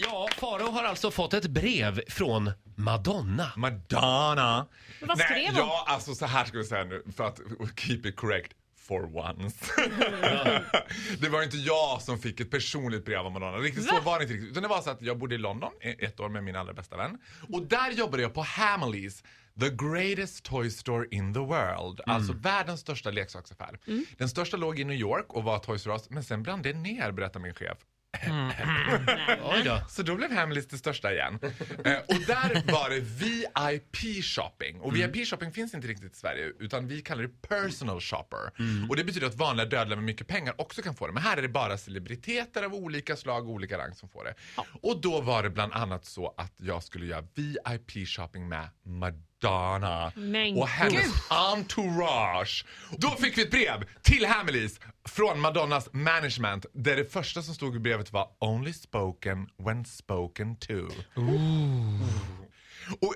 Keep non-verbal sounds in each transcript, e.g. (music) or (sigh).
Ja, Farao har alltså fått ett brev från Madonna. Madonna. vad skrev hon? Ja, alltså så här ska vi säga nu för att keep it correct. For once. (laughs) det var inte jag som fick ett personligt brev av Madonna. Riktigt så Va? var det inte riktigt. Utan det var så att jag bodde i London ett år med min allra bästa vän. Och där jobbade jag på Hamleys. The greatest toy store in the world. Alltså världens största leksaksaffär. Den största låg i New York och var Toys R Us. Men sen brann det ner berättar min chef. Oj då. Så då blev Hamleys det största igen. eh, och där var det VIP shopping. Och VIP shopping finns inte riktigt i Sverige utan vi kallar det personal shopper. Och det betyder att vanliga dödliga med mycket pengar också kan få det. Men här är det bara celebriteter av olika slag och olika rang som får det. Och då var det bland annat så att jag skulle göra VIP shopping med Madonna Men och hennes entourage. Då fick vi ett brev till Hamleys från Madonnas management där det första som stod i brevet var “Only spoken when spoken to”. Och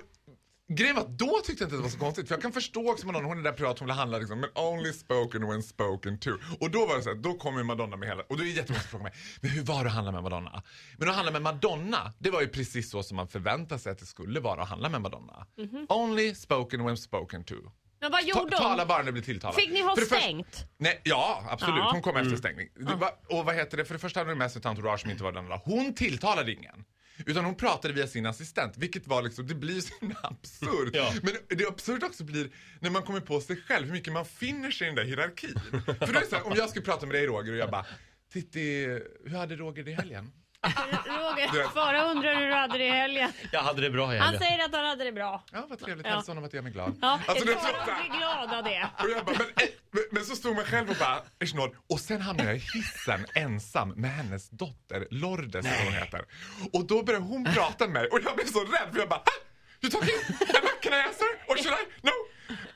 Grejen var att då tyckte jag inte att det var så konstigt för jag kan förstå också Madonna, hon är där privat, hon vill handla liksom men only spoken when spoken to. Och då var det så här, då kom ju Madonna med hela, och då är det jättemånga som frågar mig, men hur var det att handla med Madonna? Men att handla med Madonna, det var ju precis så som man förväntar sig att det skulle vara att handla med Madonna. Only spoken when spoken to. Men vad Ta, gjorde tala hon? bara när du blir tilltalad. Fick ni ha stängt? Nej, ja, absolut. Ja. Hon kom efter stängning. Det var, och vad heter det? För det första hade hon med sig ett entourage som inte var den andra. Hon tilltalade ingen. Utan hon pratade via sin assistent, vilket var liksom, det blir (laughs) så absurt. Ja. Men det absurda också blir när man kommer på sig själv, hur mycket man finner sig i den där hierarkin. För det är så här, om jag skulle prata med dig Roger och jag bara, Titti, hur hade Roger det i helgen? (laughs) Roger, Farao undrar hur du hade det i helgen. Jag hade det bra i Han helgen. säger att han hade det bra. Ja, vad trevligt. Ja. Hälsa honom att jag är glad. Ja, Alltså, det här- blir glad av det. Och jag bara, men, eh, men, men så stod man själv och bara, "Ish, Och sen hamnade jag i hissen ensam med hennes dotter Lourdes som hon heter. Och då började hon prata med mig och jag blev så rädd för jag bara, "Ah, you talking? Emma, can I answer? Or should I? No.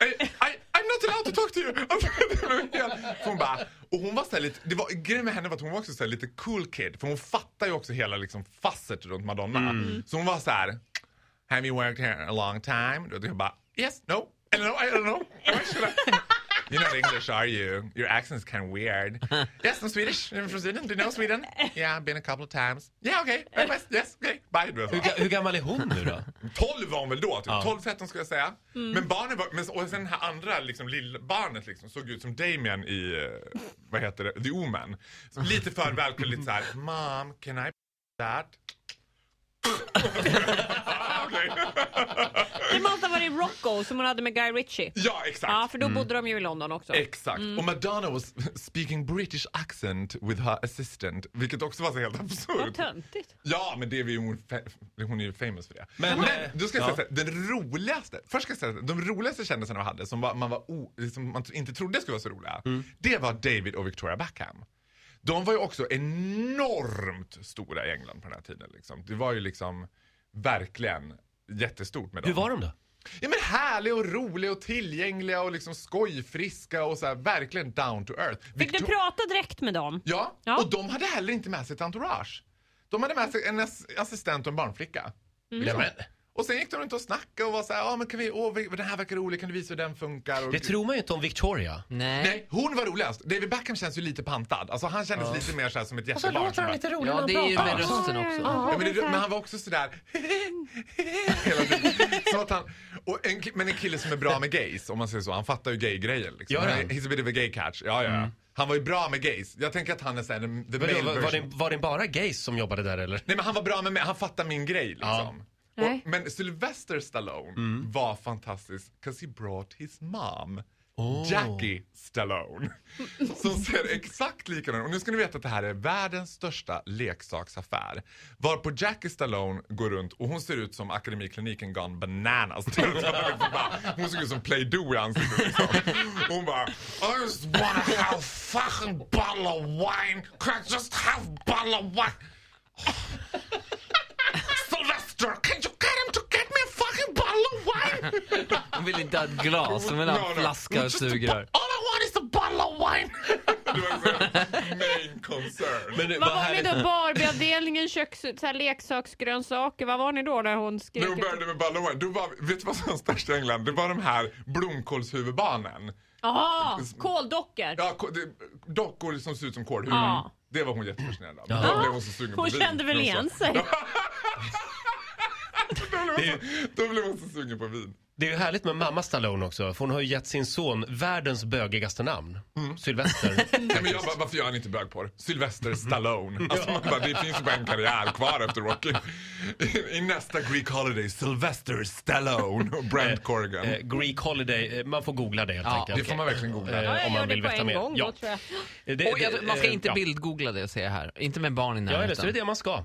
I, I, I'm not allowed to talk to you. Alltså, hon bara, och hon var så lite, det var, grejen med henne var att hon var också så lite cool kid. För hon fattar ju också hela liksom fasset runt Madonna. Så hon var så här, have you worked here a long time? Och jag bara, yes, no, I don't know, I don't know. You're not English, are you? Your accent's kind of weird. (laughs) yes, I'm Swedish. I'm from Sweden. Do you know Sweden? (laughs) Yeah, I've been a couple of times. Yeah, okay. Yes, okay. Bye. Så. Hur, ga- hur gammal är hon nu då? 12 var hon väl då, typ. 12-13 skulle jag säga. Men barnet var, men, och sen det här andra liksom, lillbarnet liksom, såg ut som Damien i, eh, vad heter det, The Omen. Så lite för välklädd, lite såhär, Mom, can I that? Okej. Det måste ha varit Rocco som hon hade med Guy Ritchie. Ja, exakt. Ja, för då bodde de ju i London också. Exakt. Och Madonna was speaking British accent with her assistant, vilket också var så helt Vad absurt. töntigt. Ja, men det är ju hon, fa- hon är ju famous för det. Men, Men, då ska jag ja. säga så här, den roligaste, först ska jag säga så här, de roligaste kändisarna vi hade som var, man, var o, som man inte trodde skulle vara så roliga, Mm. det var David och Victoria Beckham. De var ju också enormt stora i England på den här tiden. Liksom. Det var ju liksom verkligen jättestort med dem. Hur var de då? Ja men härliga och roliga och tillgängliga och liksom skojfriska och så här, verkligen down to earth. Fick du Victor- prata direkt med dem? Ja, Ja. och de hade heller inte med sig ett entourage. De hade med sig en ass- assistent och en barnflicka. Mm. Liksom. Nej, men, Och sen gick de runt och snackade och var så här, ja men kan vi, åh vi- den här verkar rolig, kan du visa hur den funkar? Och, det tror man ju inte om Victoria. Nej. Nej, hon var roligast. David Beckham känns ju lite pantad. Alltså han kändes lite mer så som ett jättebarn. som bara- rolig Ja, det är ju med rösten också. Ja, men, det, men han var också sådär (laughs) hela tiden. Så att han, och en, men en kille som är bra med gays, om man säger så. Han fattar ju gay-grejen. Liksom. Han? Han är- He's a bit of a gay catch. Ja, ja. ja. Han var ju bra med gays. Jag tänker att han är såhär, the, Men male då, var, var, det, var det bara gays som jobbade där eller? Nej men han var bra med mig, han fattar min grej liksom. Nej. Och, men Sylvester Stallone var fantastisk, 'cause he brought his mom. Oh. Jackie Stallone. (laughs) Som ser exakt likadan. Och nu ska ni veta att det här är världens största leksaksaffär. Varpå Jackie Stallone går runt och hon ser ut som Akademikliniken gone bananas. (laughs) hon såg ut som Play-Doh i ansiktet. Liksom. Hon bara I just wanna have fucking bottle of wine. Can I just have bottle of wine? Vill inte ha ett glas, hon vill ha No, en flaska och sugrör. All I want is a bottle of wine! det var så main concern. Men det Vad var ni då? Barbieavdelningen, köks, så här, leksaksgrönsaker. Vad var ni då när hon skrek? När hon började med bottle of wine, då var, vet du vad som var störst i England? Det var de här blomkålshuvudbarnen. Jaha, kåldockor. Ja, dockor som ser ut som kålhuvuden. Ja. Det var hon jättefascinerad av. Ja. Då blev hon så sugen Hon på vin. kände väl igen sig. (laughs) då, blev hon så, då blev hon så sugen på vin. Det är ju härligt med mamma Stallone också, för hon har ju gett sin son världens bögigaste namn. Sylvester. (laughs) Nej, men jag bara, varför gör han inte bögporr? Sylvester Stallone. (laughs) Alltså, man bara, det finns ju bara en karriär kvar efter Rocky. I, I nästa Greek Holiday, Sylvester Stallone och Brent Corrigan. Eh, Greek Holiday, eh, man får googla det helt Ja, enkelt. det får man verkligen googla. Eh, Ja, om man vill det på veta en mer. gång Ja. då. Eh, det- Och jag, det- man ska eh, inte ja. bildgoogla det, ser jag här. Inte med barn i Ja, närheten. eller så är det det man ska.